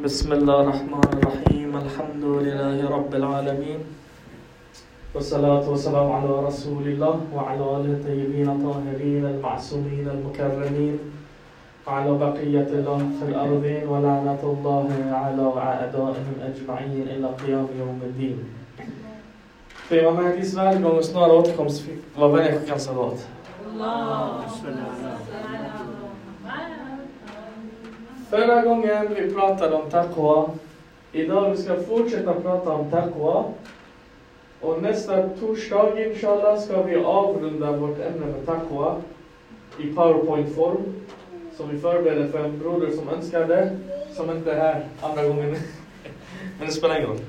بسم الله الرحمن الرحيم الحمد لله رب العالمين والصلاة والسلام على رسول الله وعلى آله الطيبين الطاهرين المعصومين المكرمين وعلى بقية الله في الأرضين ولعنة الله على أعدائهم أجمعين إلى قيام يوم الدين. För Imam Mahdis välgång och snara återkomst var vänlig skickad salat. Förra gången vi pratade om taqwa. Idag vi ska fortsätta prata om taqwa. Och nästa torsdag inshallah ska vi avrunda vårt ämne med taqwa i powerpoint-form. Som vi förbereder för en broder som önskar det, som inte är här andra gången. Men det spelar ingen roll.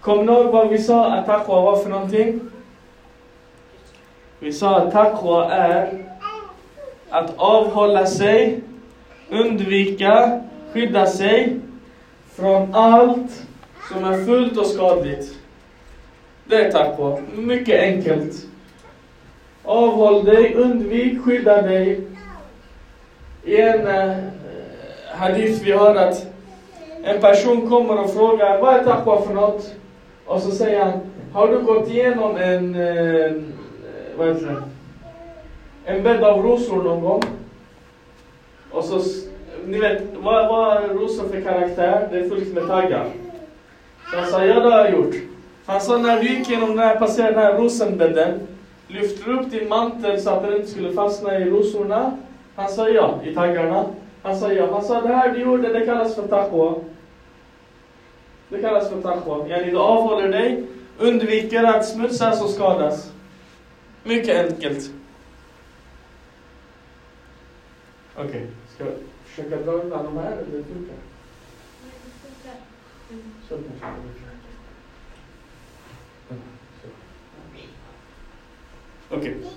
Kom ni ihåg vad vi sa att taqwa var för någonting? Vi sa att taqwa är att avhålla sig, undvika, skydda sig från allt som är fult och skadligt. Det är taqwa. Mycket enkelt. Avhåll dig, undvik, skydda dig. I en eh, hadith vi hör att en person kommer och frågar vad är taqwa för något? Och så säger han, har du gått igenom en, eh, vad heter det? En bädd av rosor någon gång? Och så, ni vet, vad, vad är rosor för karaktär? Det är fullt med taggar. Så han sa, ja det har jag gjort. Han sa, när du gick genom den här, passerade den här rosenbädden, lyfte du upp din mantel så att den inte skulle fastna i rosorna? Han sa ja, i taggarna. Han sa ja. Han sa, det här du gjorde, det kallas för taqwa. Det kallas för taqwa. Yani du avhåller dig, undviker att smutsas och skadas. Mycket enkelt. Okej, okay ska jag försöka dra undan de här eller funkar Så kanske det Okej. Okay.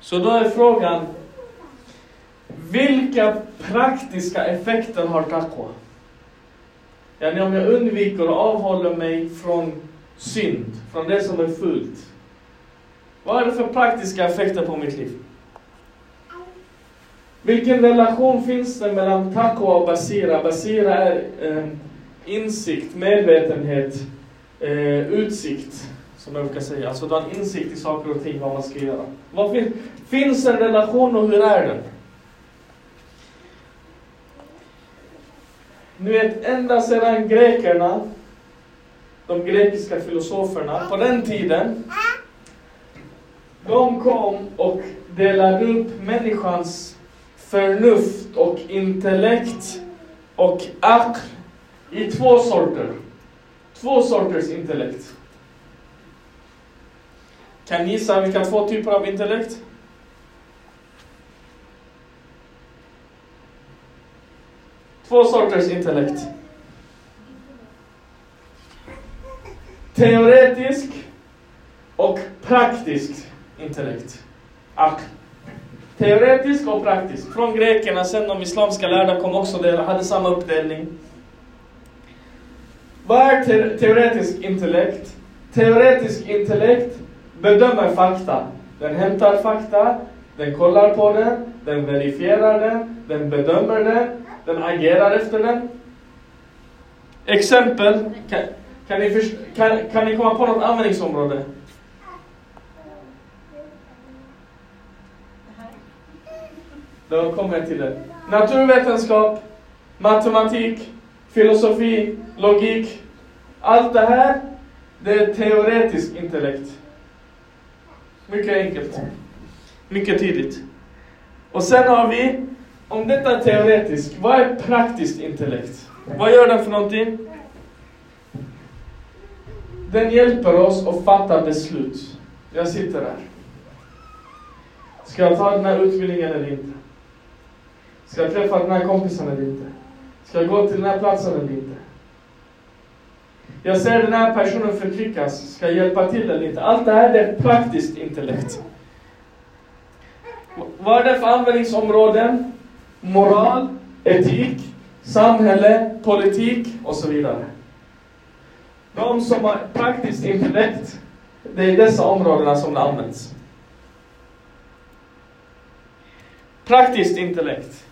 Så då är frågan, vilka praktiska effekter har taqwa? Yani om jag undviker och avhåller mig från synd, från det som är fult. Vad är det för praktiska effekter på mitt liv? Vilken relation finns det mellan taqwa och basira? Basira är eh, insikt, medvetenhet, eh, utsikt. Som jag brukar säga. Alltså du har en insikt i saker och ting, vad man ska göra. Vad fin finns en relation och hur är den? Ni vet, ända sedan grekerna, de grekiska filosoferna, på den tiden, de kom och delade upp människans förnuft och intellekt och AKR i två sorter. Två sorters intellekt. Kan ni gissa vilka två typer av intellekt? Två sorters intellekt. Teoretisk och praktisk intellekt. Aql. Teoretisk och praktisk. Från grekerna, sen de islamska lärda kom också det, hade samma uppdelning. Vad är te teoretisk intellekt? Teoretisk intellekt bedömer fakta. Den hämtar fakta, den kollar på den, den verifierar den, den bedömer den, den agerar efter den. Exempel, kan, kan, ni, kan, kan ni komma på något användningsområde? Då kommer jag till det. Naturvetenskap, matematik, filosofi, logik. Allt det här, det är teoretisk intellekt. Mycket enkelt. Mycket tydligt. Och sen har vi, om detta är teoretiskt, vad är praktiskt intellekt? Vad gör den för någonting? Den hjälper oss att fatta beslut. Jag sitter här. Ska jag ta den här utbildningen eller inte? Ska jag träffa den här kompisen eller inte? Ska jag gå till den här platsen eller inte? Jag ser den här personen förtryckas, ska jag hjälpa till eller inte? Allt det här det är praktiskt intellekt. Vad är det för användningsområden? Moral, etik, samhälle, politik och så vidare. De som har praktiskt intellekt, det är dessa områdena som det används. Praktiskt intellekt.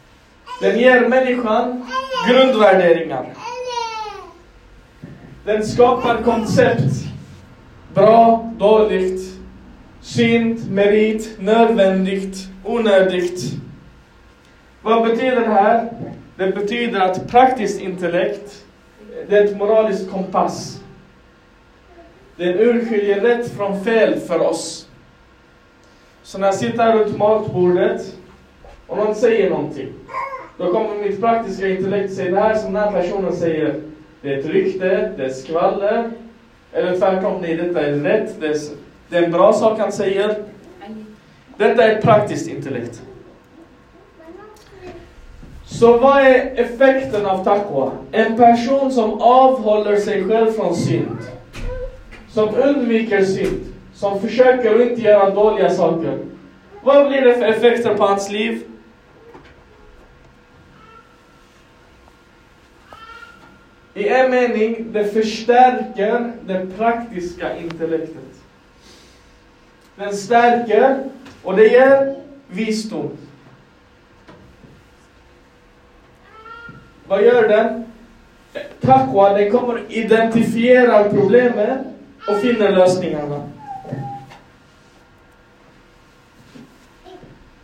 Den ger människan grundvärderingar. Den skapar koncept. Bra, dåligt, synd, merit, nödvändigt, onödigt. Vad betyder det här? Det betyder att praktiskt intellekt, det är ett moraliskt kompass. Den urskiljer rätt från fel för oss. Så när jag sitter här runt matbordet och någon säger någonting, då kommer mitt praktiska intellekt säga det här som den här personen säger, det är ett rykte, det är skvaller, eller tvärtom, nej detta är rätt, det är, det är en bra sak han säger. Detta är ett praktiskt intellekt. Så vad är effekten av taqwa? En person som avhåller sig själv från synd. Som undviker synd. Som försöker att inte göra dåliga saker. Vad blir det för effekter på hans liv? I en mening, det förstärker det praktiska intellektet. Den stärker och det ger visdom. Vad gör den? Taqwa, den kommer identifiera problemet och finner lösningarna.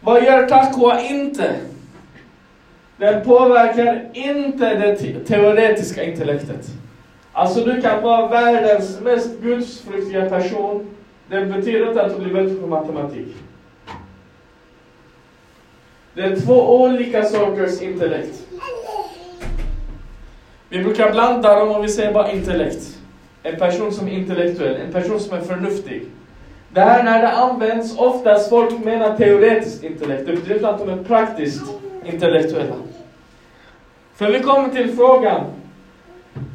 Vad gör taqwa inte? Den påverkar inte det teoretiska intellektet. Alltså du kan vara världens mest gudsfruktiga person. Det betyder inte att du blir bättre på matematik. Det är två olika sorters intellekt. Vi brukar blanda dem och vi säger bara intellekt. En person som är intellektuell, en person som är förnuftig. Det här när det används, oftast folk menar teoretiskt intellekt. Det betyder inte att de är praktiskt intellektuella. För vi kommer till frågan.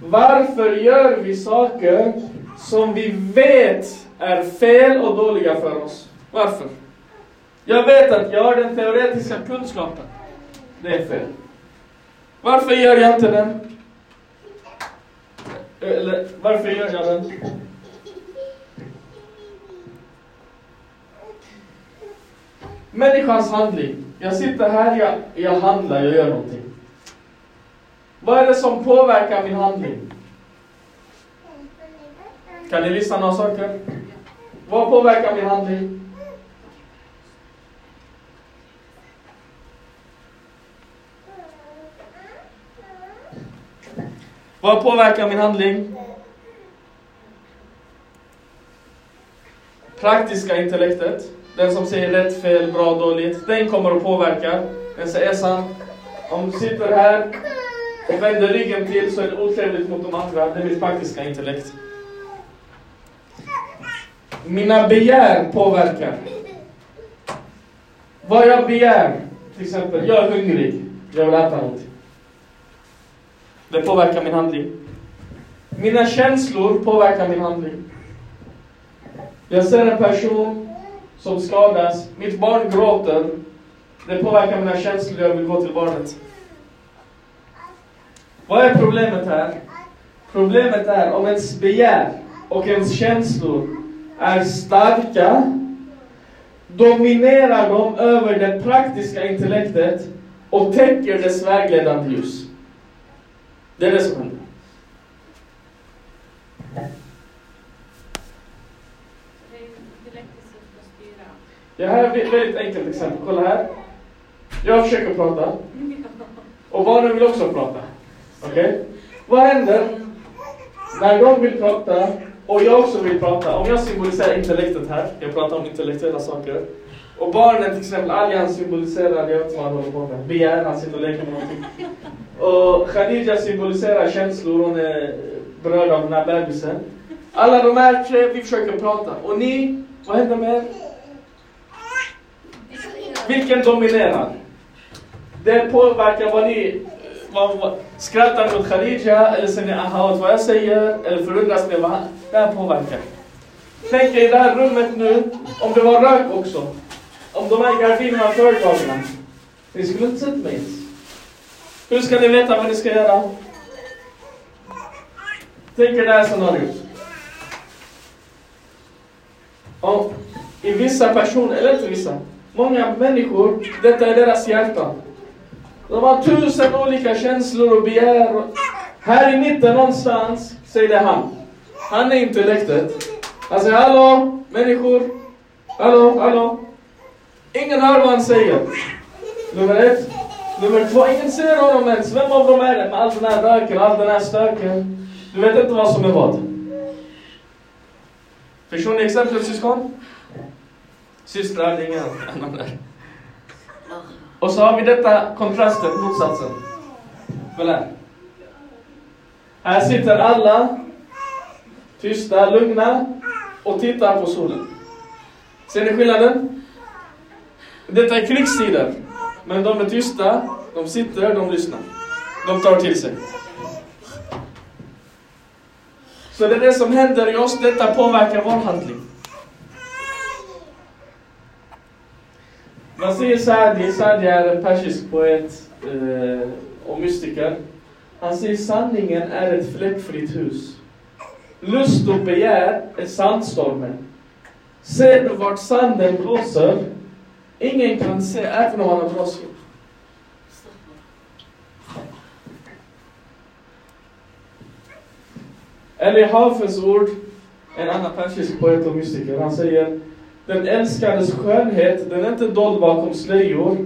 Varför gör vi saker som vi vet är fel och dåliga för oss? Varför? Jag vet att jag har den teoretiska kunskapen. Det är fel. Varför gör jag inte den? Eller varför gör jag den? Människans handling. Jag sitter här, jag, jag handlar, jag gör någonting. Vad är det som påverkar min handling? Kan ni lista några saker? Vad påverkar min handling? Vad påverkar min handling? Praktiska intellektet. Den som säger rätt, fel, bra, dåligt. Den kommer att påverka. Den säger Essan, om du sitter här och vänder ryggen till så är det otrevligt mot de andra. Det är mitt praktiska intellekt. Mina begär påverkar. Vad jag begär, till exempel, jag är hungrig. Jag vill äta någonting. Det påverkar min handling. Mina känslor påverkar min handling. Jag ser en person som skadas, mitt barn gråter. Det påverkar mina känslor, jag vill gå till barnet. Vad är problemet här? Problemet är om ens begär och ens känslor är starka, dominerar de över det praktiska intellektet och täcker dess vägledande ljus. Det är det som händer. Det här är ett väldigt enkelt exempel. Kolla här. Jag försöker prata. Och barnen vill också prata. Okej? Okay? Vad händer när de vill prata och jag också vill prata? Om jag symboliserar intellektet här, jag pratar om intellektuella saker. Och barnen till exempel, Aljan symboliserar, jag vet inte vad han håller på med, begär, han sitter och leker med någonting. Och Khadija symboliserar känslor, hon är berörd av den här bebisen. Alla de här tre, vi försöker prata. Och ni, vad händer med er? Vilken dominerar? Det påverkar vad ni... Vad, vad, skrattar ni åt Khadija, eller säger ni aha åt vad jag säger, eller förundras ni vad. Det här påverkar. Tänk er i det här rummet nu, om det var rök också. Om de här gardinerna var förtagna. Ni skulle inte sett mig ens. Hur ska ni veta vad ni ska göra? Tänk er det här scenariot. Om, I vissa personer, eller inte vissa, många människor, detta är deras hjärta. De har tusen olika känslor och begär. Här i mitten någonstans, säger det han. Han är intellektet. Han säger hallå, människor. Hallå, hallå. Ingen hör vad han säger. Nummer ett. Nummer två, ingen ser honom ens. Vem av dem är det med all den här röken, all den här stöken? Du vet inte vad som är vad. Förstår ni exemplet syskon? Systrar, det är ingen annan där. Och så har vi detta kontrasten, motsatsen. Väl här. Här sitter alla tysta, lugna och tittar på solen. Ser ni skillnaden? Detta är krigstider. Men de är tysta, de sitter, de lyssnar. De tar till sig. Så det är det som händer i oss, detta påverkar vår handling. Man säger Sadi, Sadi är en persisk poet eh, och mystiker. Han säger sanningen är ett fläckfritt hus. Lust och begär är sandstormen. Ser du vart sanden blåser? Ingen kan se, även om han har bråttom. Eller Hafez ord, en annan persisk poet och mystiker, han säger den älskades skönhet, den är inte dold bakom slöjor,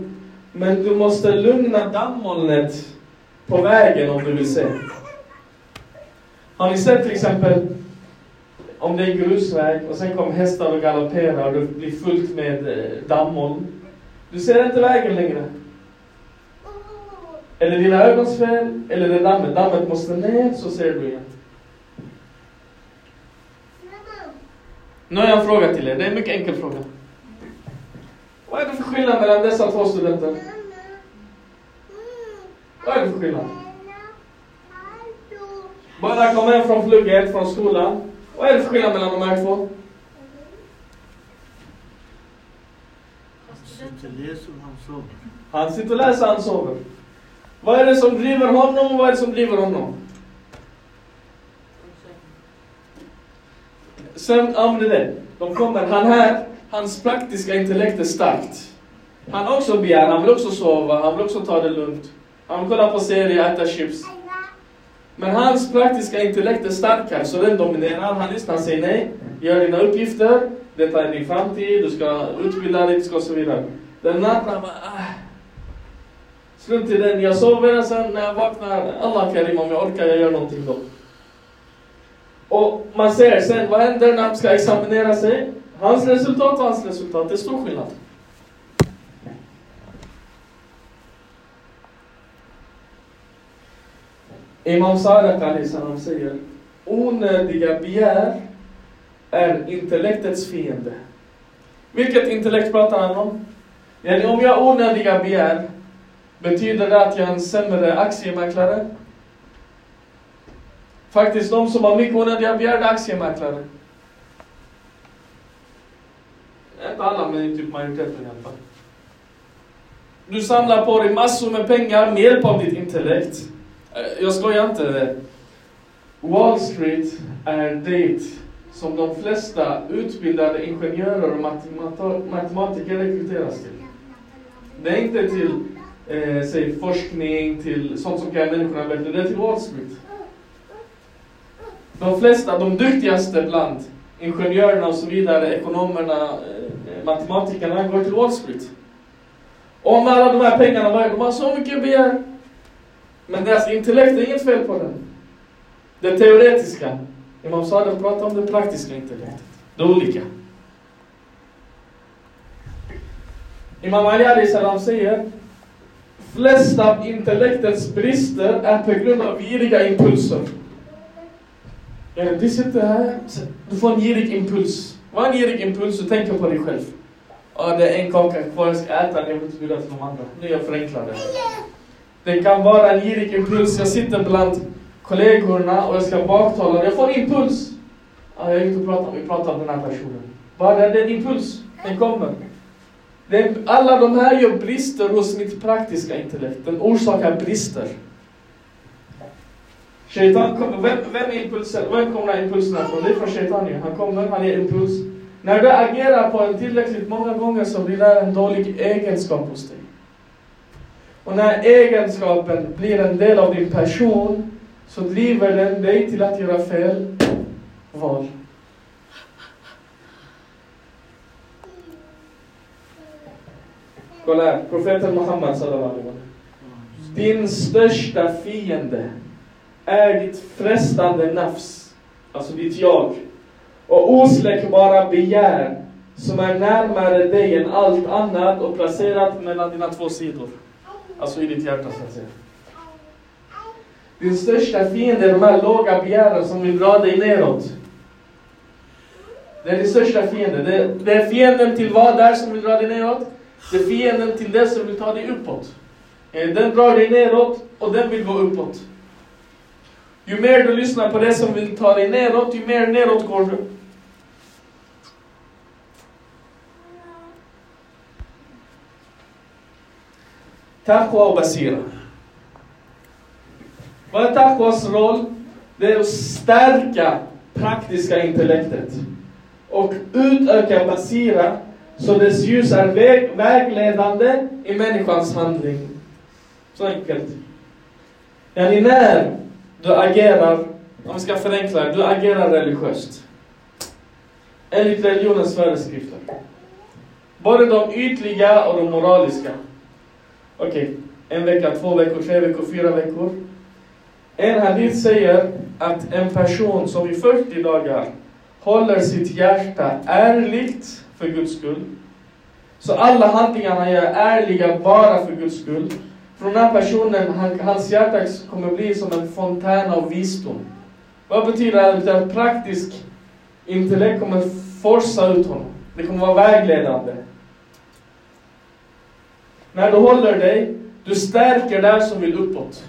men du måste lugna dammolnet på vägen om du vill se. Har ni sett till exempel om det är grusväg och sen kommer hästar och galopperar och det blir fullt med eh, dammoln. Du ser inte vägen längre. Eller dina ögons fel, eller det dammet. Dammet måste ner, så ser du igen. Nu har jag en fråga till er. Det är en mycket enkel fråga. Vad är det för skillnad mellan dessa två studenter? Vad är det för skillnad? Båda kom hem från plugget, från skolan. Vad är det för skillnad mellan de här två? Han sitter och läser, han sover. Vad är det som driver honom och vad är det som driver honom? Sen, ja men det är det. De kommer, han här, hans praktiska intellekt är starkt. Han har också begär, han vill också sova, han vill också ta det lugnt. Han vill kolla på serier, äta chips. Men hans praktiska intellekt är starkare, så den dominerar. Han lyssnar, han säger nej, gör dina uppgifter, detta är din framtid, du ska utbilda dig, du ska och så vidare. Den andra bara, ah. Slunt i den, jag sover, sen när jag vaknar, Allah Karim, om jag orkar, jag gör någonting då. Och man ser sen, vad händer när de ska examinera sig? Hans resultat och hans resultat, det är stor skillnad. Imam Sadiq salam säger, onödiga begär är intellektets fiende. Vilket intellekt pratar han om? Yani om jag har onödiga begär, betyder det att jag är en sämre aktiemäklare? Faktiskt de som har mycket onödiga begärde aktiemäklare. Inte alla, men typ majoriteten i alla fall. Du samlar på dig massor med pengar med hjälp av ditt intellekt. Eh, jag skojar inte. Wall Street är det som de flesta utbildade ingenjörer och matematiker rekryteras till. Det är inte till eh, säg, forskning, till sånt som kan människorna bättre. Det är till Wall Street. De flesta, de duktigaste bland ingenjörerna och så vidare, ekonomerna, eh, eh, matematikerna, går till Wall Street. Om alla de här pengarna, de har så mycket begär. Men deras intellekt är inget fel på den. Det teoretiska. Imam Sadr pratar om det praktiska intellektet. Det olika. Imam Ali Ali salam säger flesta av intellektets brister är på grund av giriga impulser. Du sitter här, du får en girig impuls. Vad är en girig impuls? Du tänker på dig själv. Ja, det är en kaka kvar, jag ska äta den, jag vill inte bjuda till de andra. Nu är jag förenklad. Det kan vara en girig impuls. Jag sitter bland kollegorna och jag ska baktala. Jag får en impuls. Ja, jag vill inte och vi pratar om den här personen. Vad är det en impuls? Den kommer. Den, alla de här gör brister hos mitt praktiska intellekt. Den orsakar brister. Shaitan kom, vem, vem är impulsen? Vem kommer impulserna från? Det är från Shaitan Han kommer, han ger impuls. När du agerar på en tillräckligt många gånger så blir det en dålig egenskap hos dig. Och när egenskapen blir en del av din person så driver den dig till att göra fel val. Kolla här, profeten Muhammed sallallahu alaihi. Din största fiende är ditt frestande nafs, alltså ditt jag, och osläckbara begär som är närmare dig än allt annat och placerat mellan dina två sidor. Alltså i ditt hjärta så att säga. Din största fiende är de här låga begären som vill dra dig neråt. Det är din största fiende. Det, det är fienden till vad där som vill dra dig neråt? Det är fienden till det som vill ta dig uppåt. Eh, den drar dig neråt och den vill gå uppåt. Ju mer du lyssnar på det som vill ta dig neråt, ju mer neråt går du. Taqwa och basira. Vad är taqwas roll? Det är att stärka praktiska intellektet och utöka basira så dess ljus är väg, vägledande i människans handling. Så enkelt. Yani när du agerar, om vi ska förenkla du agerar religiöst. Enligt religionens föreskrifter. Både de ytliga och de moraliska. Okej, okay. en vecka, två veckor, tre veckor, fyra veckor. En hadith säger att en person som i 40 dagar håller sitt hjärta ärligt för Guds skull. Så alla handlingar han gör är ärliga bara för Guds skull. Från den här personen, han, hans hjärta kommer bli som en fontän av visdom. Vad betyder det? Att praktisk intellekt kommer forsa ut honom. Det kommer vara vägledande. När du håller dig, du stärker där som vill uppåt.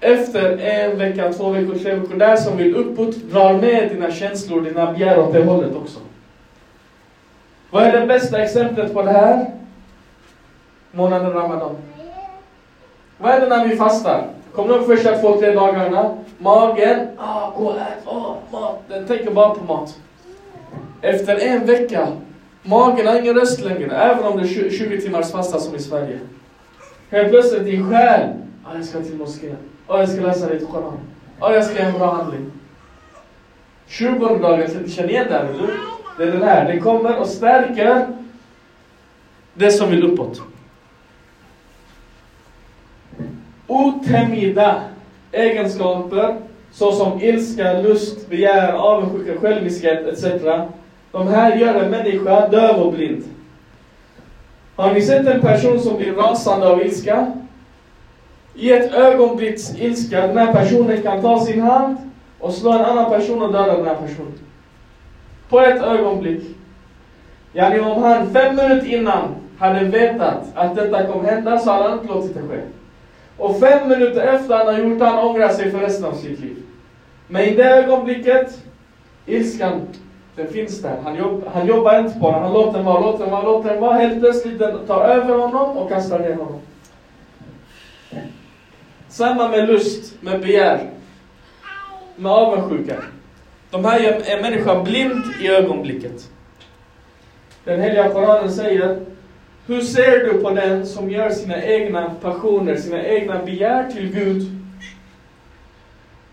Efter en vecka, två veckor, tre veckor, där som vill uppåt, drar med dina känslor, dina begär åt det hållet också. Vad är det bästa exemplet på det här? Månaden Ramadan. Vad är det när vi fastar? Kommer du ihåg första två, tre dagarna? Magen, ah, gå och ät, ah, mat. Den tänker bara på mat. Efter en vecka, magen har ingen röst längre, även om det är 20 timmars fasta som i Sverige. Helt plötsligt din själ, ah, jag ska till moskén. Ah, jag ska läsa lite Koran. Ah, jag ska göra en bra handling. 20 dagen, känner igen det här, eller Det är den här, den kommer och stärker det som vill uppåt. Otämjda egenskaper såsom ilska, lust, begär, avundsjuka, själviskhet etc. De här gör en människa döv och blind. Har ni sett en person som blir rasande av ilska? I ett ögonblicks ilska, den här personen kan ta sin hand och slå en annan person och döda den här personen. På ett ögonblick. Yani om han fem minuter innan hade vetat att detta kommer hända så hade han inte låtit det ske. Och fem minuter efter han har gjort det, han ångrar sig för resten av sitt liv. Men i det ögonblicket, ilskan, den finns där. Han, jobb, han jobbar inte på den, han låter den vara, låter den vara, låter den vara. Helt plötsligt den tar över honom och kastar ner honom. Samma med lust, med begär, med avundsjuka. De här gör en människa blind i ögonblicket. Den heliga Koranen säger hur ser du på den som gör sina egna passioner, sina egna begär till Gud?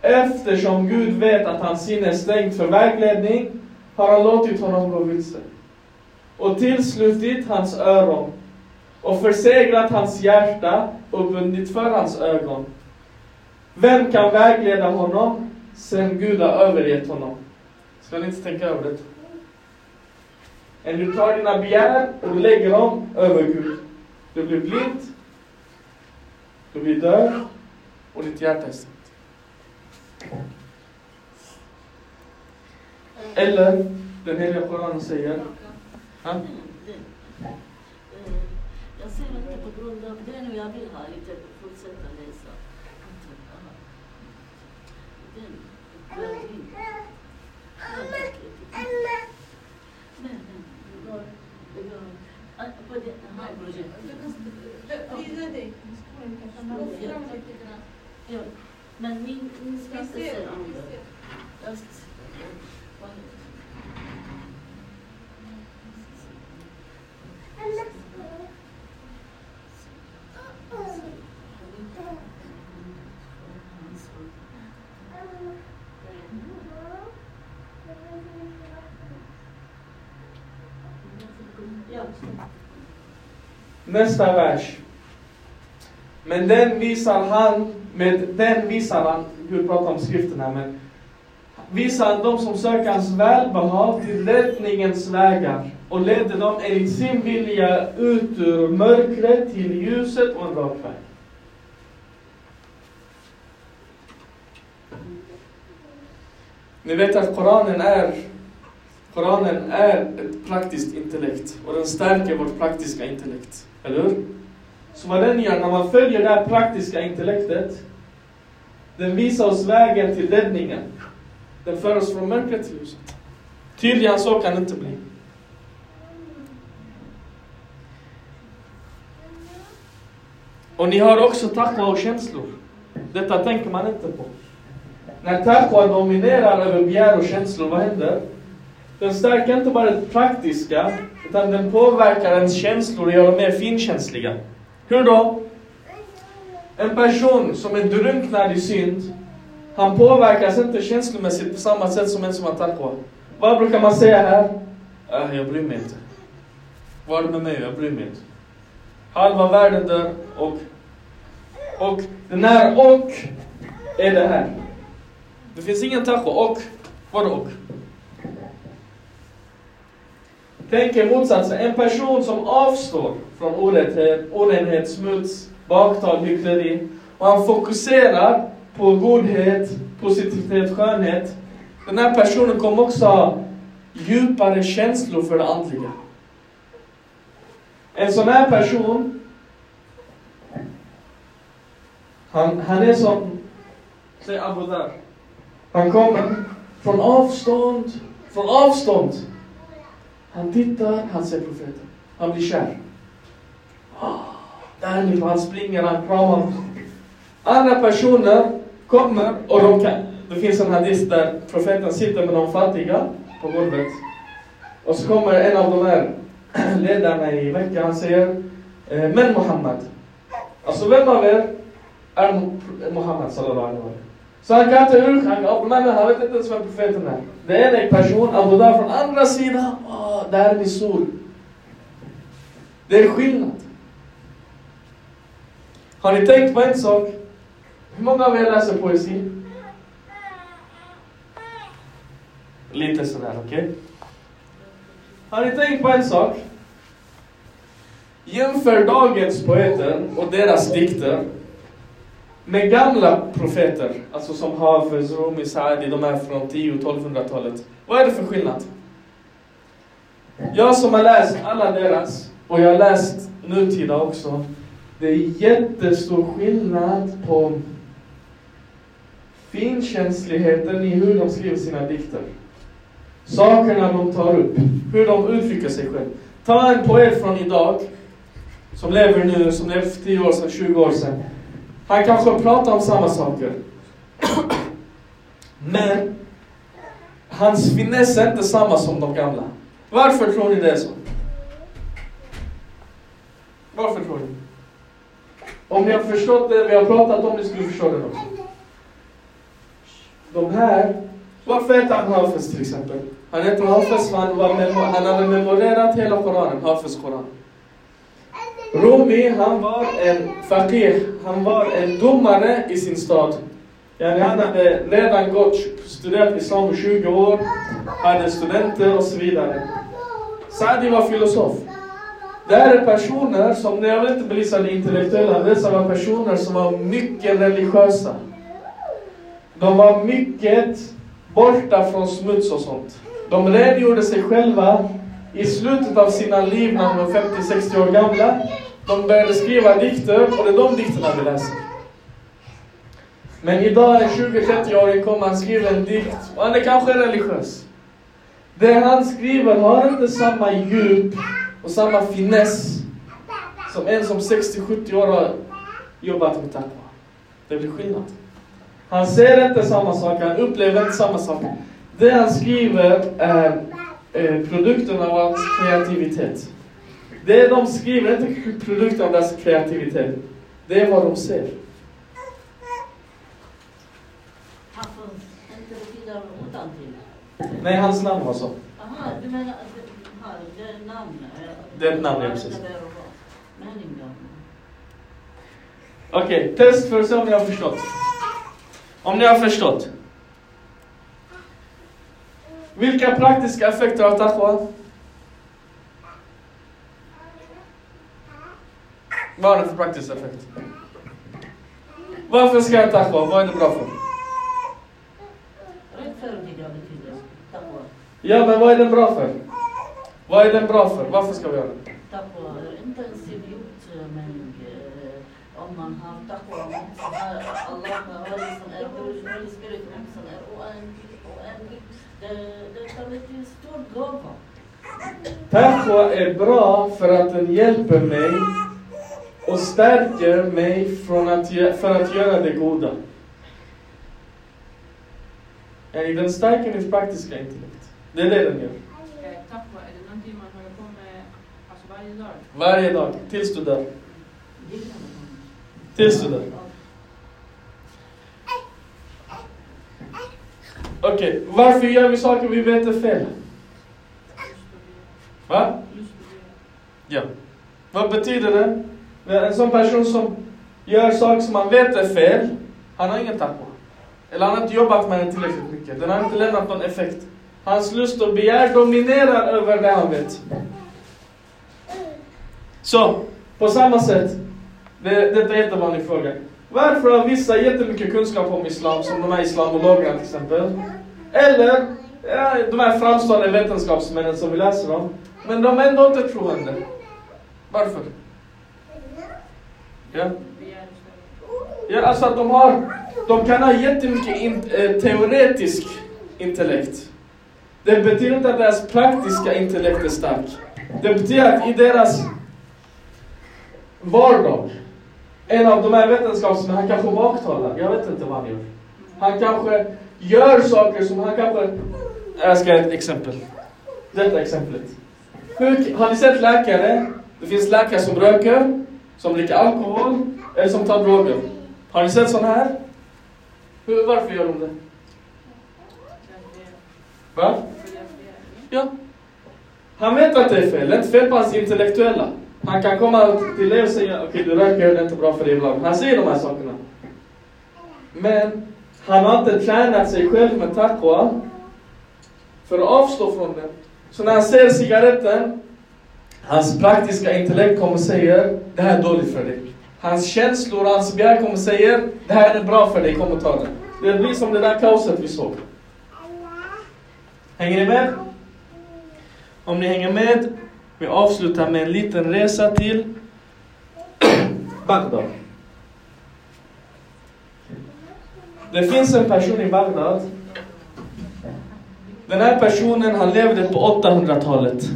Eftersom Gud vet att hans sinne är stängt för vägledning har han låtit honom gå vilse och tillslutit hans öron och förseglat hans hjärta och bundit för hans ögon. Vem kan vägleda honom sen Gud har övergett honom? Ska ni inte tänka över det? Än du tar dina begär och lägger dem över Gud. Du blir blind, du blir död och ditt hjärta är stängt. Eller, den heliga Koranen säger... Ha? Jag ser inte på grund av det nu jag vill ha lite fortsätta läsa. Den, på det här projektet. Ja, men min, min ska inte se andra. Just, Nästa vers. Men den visar han, med den visar han, Gud pratar om skriften här, men visar han de som söker hans välbehag till räddningens vägar och ledde dem enligt sin vilja ut ur mörkret till ljuset och en rak väg. Ni vet att Koranen är Koranen är ett praktiskt intellekt och den stärker vårt praktiska intellekt. Eller hur? Så vad den gör när man följer det här praktiska intellektet, den visar oss vägen till räddningen. Den för oss från mörkret till ljuset. Tydligare än så kan det inte bli. Och ni har också taqwa och känslor. Detta tänker man inte på. När taqwa dominerar över begär och känslor, vad händer? Den stärker inte bara det praktiska, utan den påverkar ens känslor och gör dem mer finkänsliga. Hur då? En person som är drunknad i synd, han påverkas inte känslomässigt på samma sätt som en som har taqwa. Vad brukar man säga här? Äh, jag bryr mig inte. Vad är det med mig? Jag bryr mig inte. Halva världen dör och... Och den här och är det här. Det finns ingen taqwa. Och, vadå och? Tänk er motsatsen. En person som avstår från orätthet, eh, orenhet, smuts, baktal, hyckleri. Och han fokuserar på godhet, positivitet, skönhet. Den här personen kommer också ha djupare känslor för det andliga. En sån här person, han, han är som, säg Abu Dhar. Han kommer från avstånd, från avstånd. Han tittar, han ser profeten. Han blir kär. Ah, därifrån, han springer, han kramar. Andra personer kommer och de kan. Det finns en hadis där profeten sitter med de fattiga på golvet. Och så kommer en av de här ledarna i veckan, han säger eh, Men Muhammad. Alltså vem av er är Muhammad sallallahu alaihi wasallam? Så han kan inte ur, han, kan, men han vet inte ens vem profeten är. Det är en person, Abu Dhar från andra sidan, oh, där är min sol. Det är skillnad. Har ni tänkt på en sak? Hur många av er läser poesi? Lite sådär, okej? Okay? Har ni tänkt på en sak? Jämför dagens poeter och deras dikter med gamla profeter, alltså som Hafiz, Rumi, Saadi, de är från 10-1200-talet. Vad är det för skillnad? Jag som har läst alla deras, och jag har läst nutida också, det är jättestor skillnad på finkänsligheten i hur de skriver sina dikter. Sakerna de tar upp, hur de uttrycker sig själva. Ta en poet från idag, som lever nu, som levde för 10 år sedan, 20 år sedan. Han kanske pratar om samma saker. Men hans finess är inte samma som de gamla. Varför tror ni det är så? Varför tror ni? Om ni har förstått det vi har pratat om, ni skulle förstå det också. De här, varför heter han Hafiz till exempel? Han heter Hafiz för han, var han hade memorerat hela Koranen, Hafiz Koran. Rumi, han var en fakir, han var en domare i sin stad. Yani han hade redan gått, studerat islam i 20 år, hade studenter och så vidare. Saadi var filosof. Det här är personer som, jag vill inte belysa det intellektuella, dessa var personer som var mycket religiösa. De var mycket borta från smuts och sånt. De rengjorde sig själva i slutet av sina liv när de var 50-60 år gamla. De började skriva dikter och det är de dikterna vi läser. Men idag, en 20-30-åring, kommer han skriver en dikt och han är kanske religiös. Det han skriver har inte samma djup och samma finess som en som 60-70 år har jobbat med taqwa. Det blir skillnad. Han ser inte samma sak, han upplever inte samma sak. Det han skriver är eh, produkten av hans kreativitet. Det de skriver är inte produkten av deras kreativitet. Det är vad de ser. Nej, hans namn var så. Aha, du menar har det är namn. Det är ett namn, ja, precis. Okej, test för att se om ni har förstått. Om ni har förstått. Vilka praktiska effekter har taqwa? Vad har det för praktisk effekt? Varför ska jag taqwa? Vad är det bra för? Ja, men vad är den bra för? Vad är den bra för? Varför ska vi göra det? Taqwa är inte en idiotmening. eh, Om man har taqwa Som är. Taqwa bra för att den hjälper mig och stärker mig från att, för att göra det goda. Den stärker mitt praktiska intellekt. Det är det den gör. Eh, Taqwa, är det någonting man håller på med alltså varje dag? Varje dag, tills du dör. Tills du dör. Okej, varför gör vi saker vi vet är fel? Va? Ja. Vad betyder det? En sån person som gör saker som han vet är fel, han har ingen taqwa. Eller han har inte jobbat med den tillräckligt mycket. Den har inte lämnat någon effekt. Hans lust och begär dominerar över det han vet. Så, på samma sätt. Det, detta är en jättevanlig fråga. Varför har vissa jättemycket kunskap om islam, som de här islamologerna till exempel? Eller ja, de här framstående vetenskapsmännen som vi läser om. Men de är ändå inte troende. Varför? Ja. Ja, alltså att de har, de kan ha jättemycket in, eh, teoretisk intellekt. Det betyder inte att deras praktiska intellekt är stark. Det betyder att i deras vardag, en av de här vetenskapsmännen, han kanske baktalar, jag vet inte vad han gör. Han kanske gör saker som han kanske... Jag ska ge ett exempel. Detta exemplet. Hur, har ni sett läkare? Det finns läkare som röker, som dricker alkohol, eller som tar droger. Har ni sett sådana här? Hur, varför gör de det? Va? Ja. Han vet att det är fel. Det är inte fel på hans intellektuella. Han kan komma till dig och säga okej du röker, det är inte bra för dig ibland. Han säger de här sakerna. Men han har inte tränat sig själv med taqwa för att avstå från det. Så när han ser cigaretten, hans praktiska intellekt kommer och säger det här är dåligt för dig. Hans känslor hans begär kommer och säger det här är bra för dig, kom och ta det. Det blir som det där kaoset vi såg. Hänger ni med? Om ni hänger med, vi avslutar med en liten resa till Bagdad. Det finns en person i Bagdad. Den här personen, han levde på 800-talet.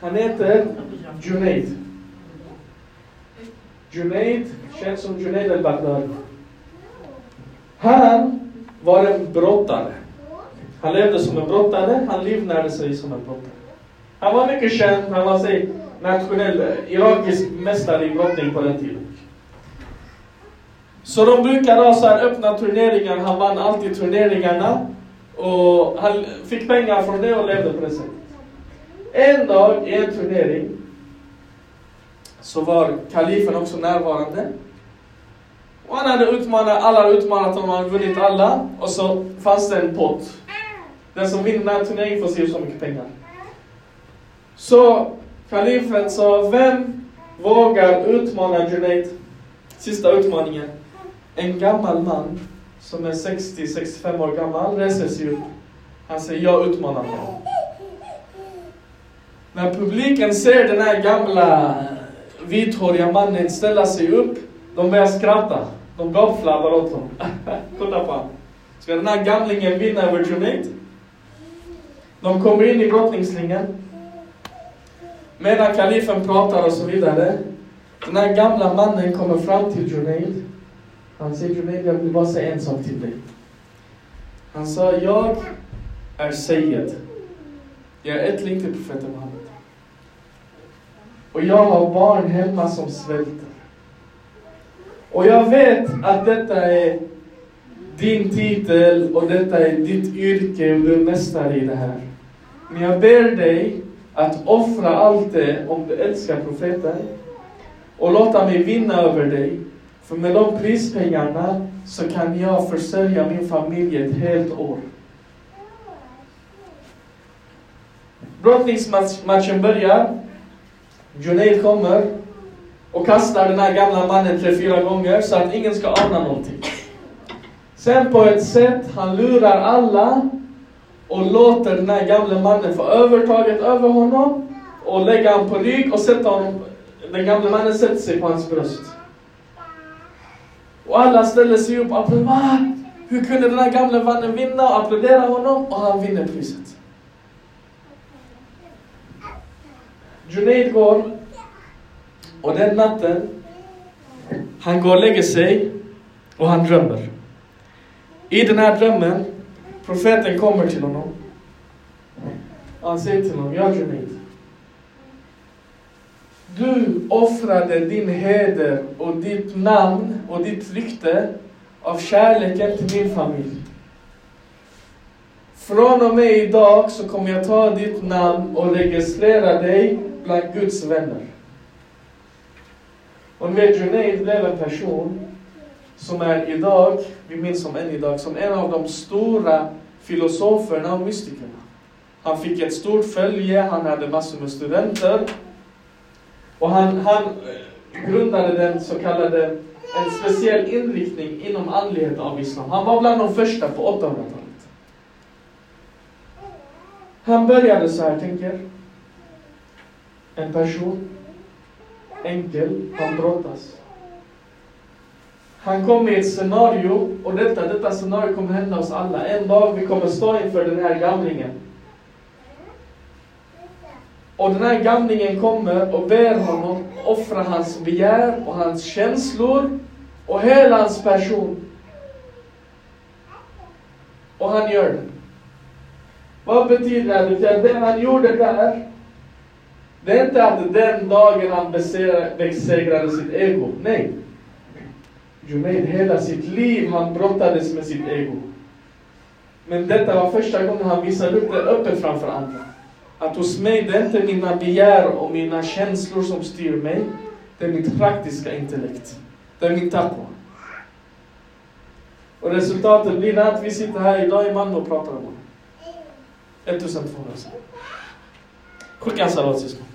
Han heter Junaid. Junaid, känns som Junaid al-Baghdadi. Han var en brottare. Han levde som en brottare, han livnärde sig som en brottare. Han var mycket känd, han var sig nationell, eh, irakisk mästare i brottning på den tiden. Så de brukade ha så här öppna turneringar, han vann alltid turneringarna. Och han fick pengar från det och levde på det sättet. En dag i en turnering så var kalifen också närvarande. Och han hade utmanat, alla hade utmanat honom, han hade vunnit alla. Och så fanns det en pott. Den som vinner den här turneringen får se så mycket pengar. Så kalifen sa, vem vågar utmana Junaid? Sista utmaningen. En gammal man som är 60-65 år gammal reser sig upp. Han säger, jag utmanar honom. När publiken ser den här gamla vithåriga mannen ställa sig upp, de börjar skratta. De gapflabbar åt honom. Kolla på honom. Ska den här gamlingen vinna över Junaid? De kommer in i brottningsringen. Medan kalifen pratar och så vidare. Den här gamla mannen kommer fram till Junaid. Han säger Junaid, jag vill bara säga en sak till dig. Han sa, jag är Sayed. Jag är ättling till profeten Muhammed. Och jag har barn hemma som svälter. Och jag vet att detta är din titel och detta är ditt yrke och du är mästare i det här. Men jag ber dig att offra allt det om du älskar profeten och låta mig vinna över dig. För med de prispengarna så kan jag försörja min familj ett helt år. Brottningsmatchen börjar. Junaid kommer och kastar den här gamla mannen tre, fyra gånger så att ingen ska ana någonting. Sen på ett sätt, han lurar alla och låter den här gamle mannen få övertaget över honom och lägga honom på rygg och sätta honom, den gamle mannen sätter sig på hans bröst. Och alla ställer sig upp och applåderar. Hur kunde den här gamle mannen vinna och applådera honom? Och han vinner priset. Junaid går och den natten, han går och lägger sig och han drömmer. I den här drömmen, profeten kommer till honom. Han säger till honom, jag Junaid. Du offrade din heder och ditt namn och ditt rykte av kärleken till min familj. Från och med idag så kommer jag ta ditt namn och registrera dig bland Guds vänner. Och ni vet, Junaid blev en person som är idag, vi minns som än idag, som en av de stora filosoferna och mystikerna. Han fick ett stort följe, han hade massor med studenter. Och han, han eh, grundade den så kallade, en speciell inriktning inom andlighet av islam. Han var bland de första på 800-talet. Han började så här, tänker. En person, enkel, han brottas. Han kom i ett scenario, och detta, detta scenario kommer hända oss alla. En dag vi kommer stå inför den här gamlingen. Och den här gamlingen kommer och ber honom offra hans begär och hans känslor och hela hans person. Och han gör det. Vad betyder det? Det det han gjorde där, det är inte att den dagen han besegrade sitt ego. Nej. Junaid, hela sitt liv han brottades med sitt ego. Men detta var första gången han visade upp det öppet framför andra. Att hos mig, det är inte mina begär och mina känslor som styr mig. Det är mitt praktiska intellekt. Det är min taqwa. Och resultatet blir att vi sitter här idag i Malmö och pratar om honom. 1200 Skicka en salat syskon.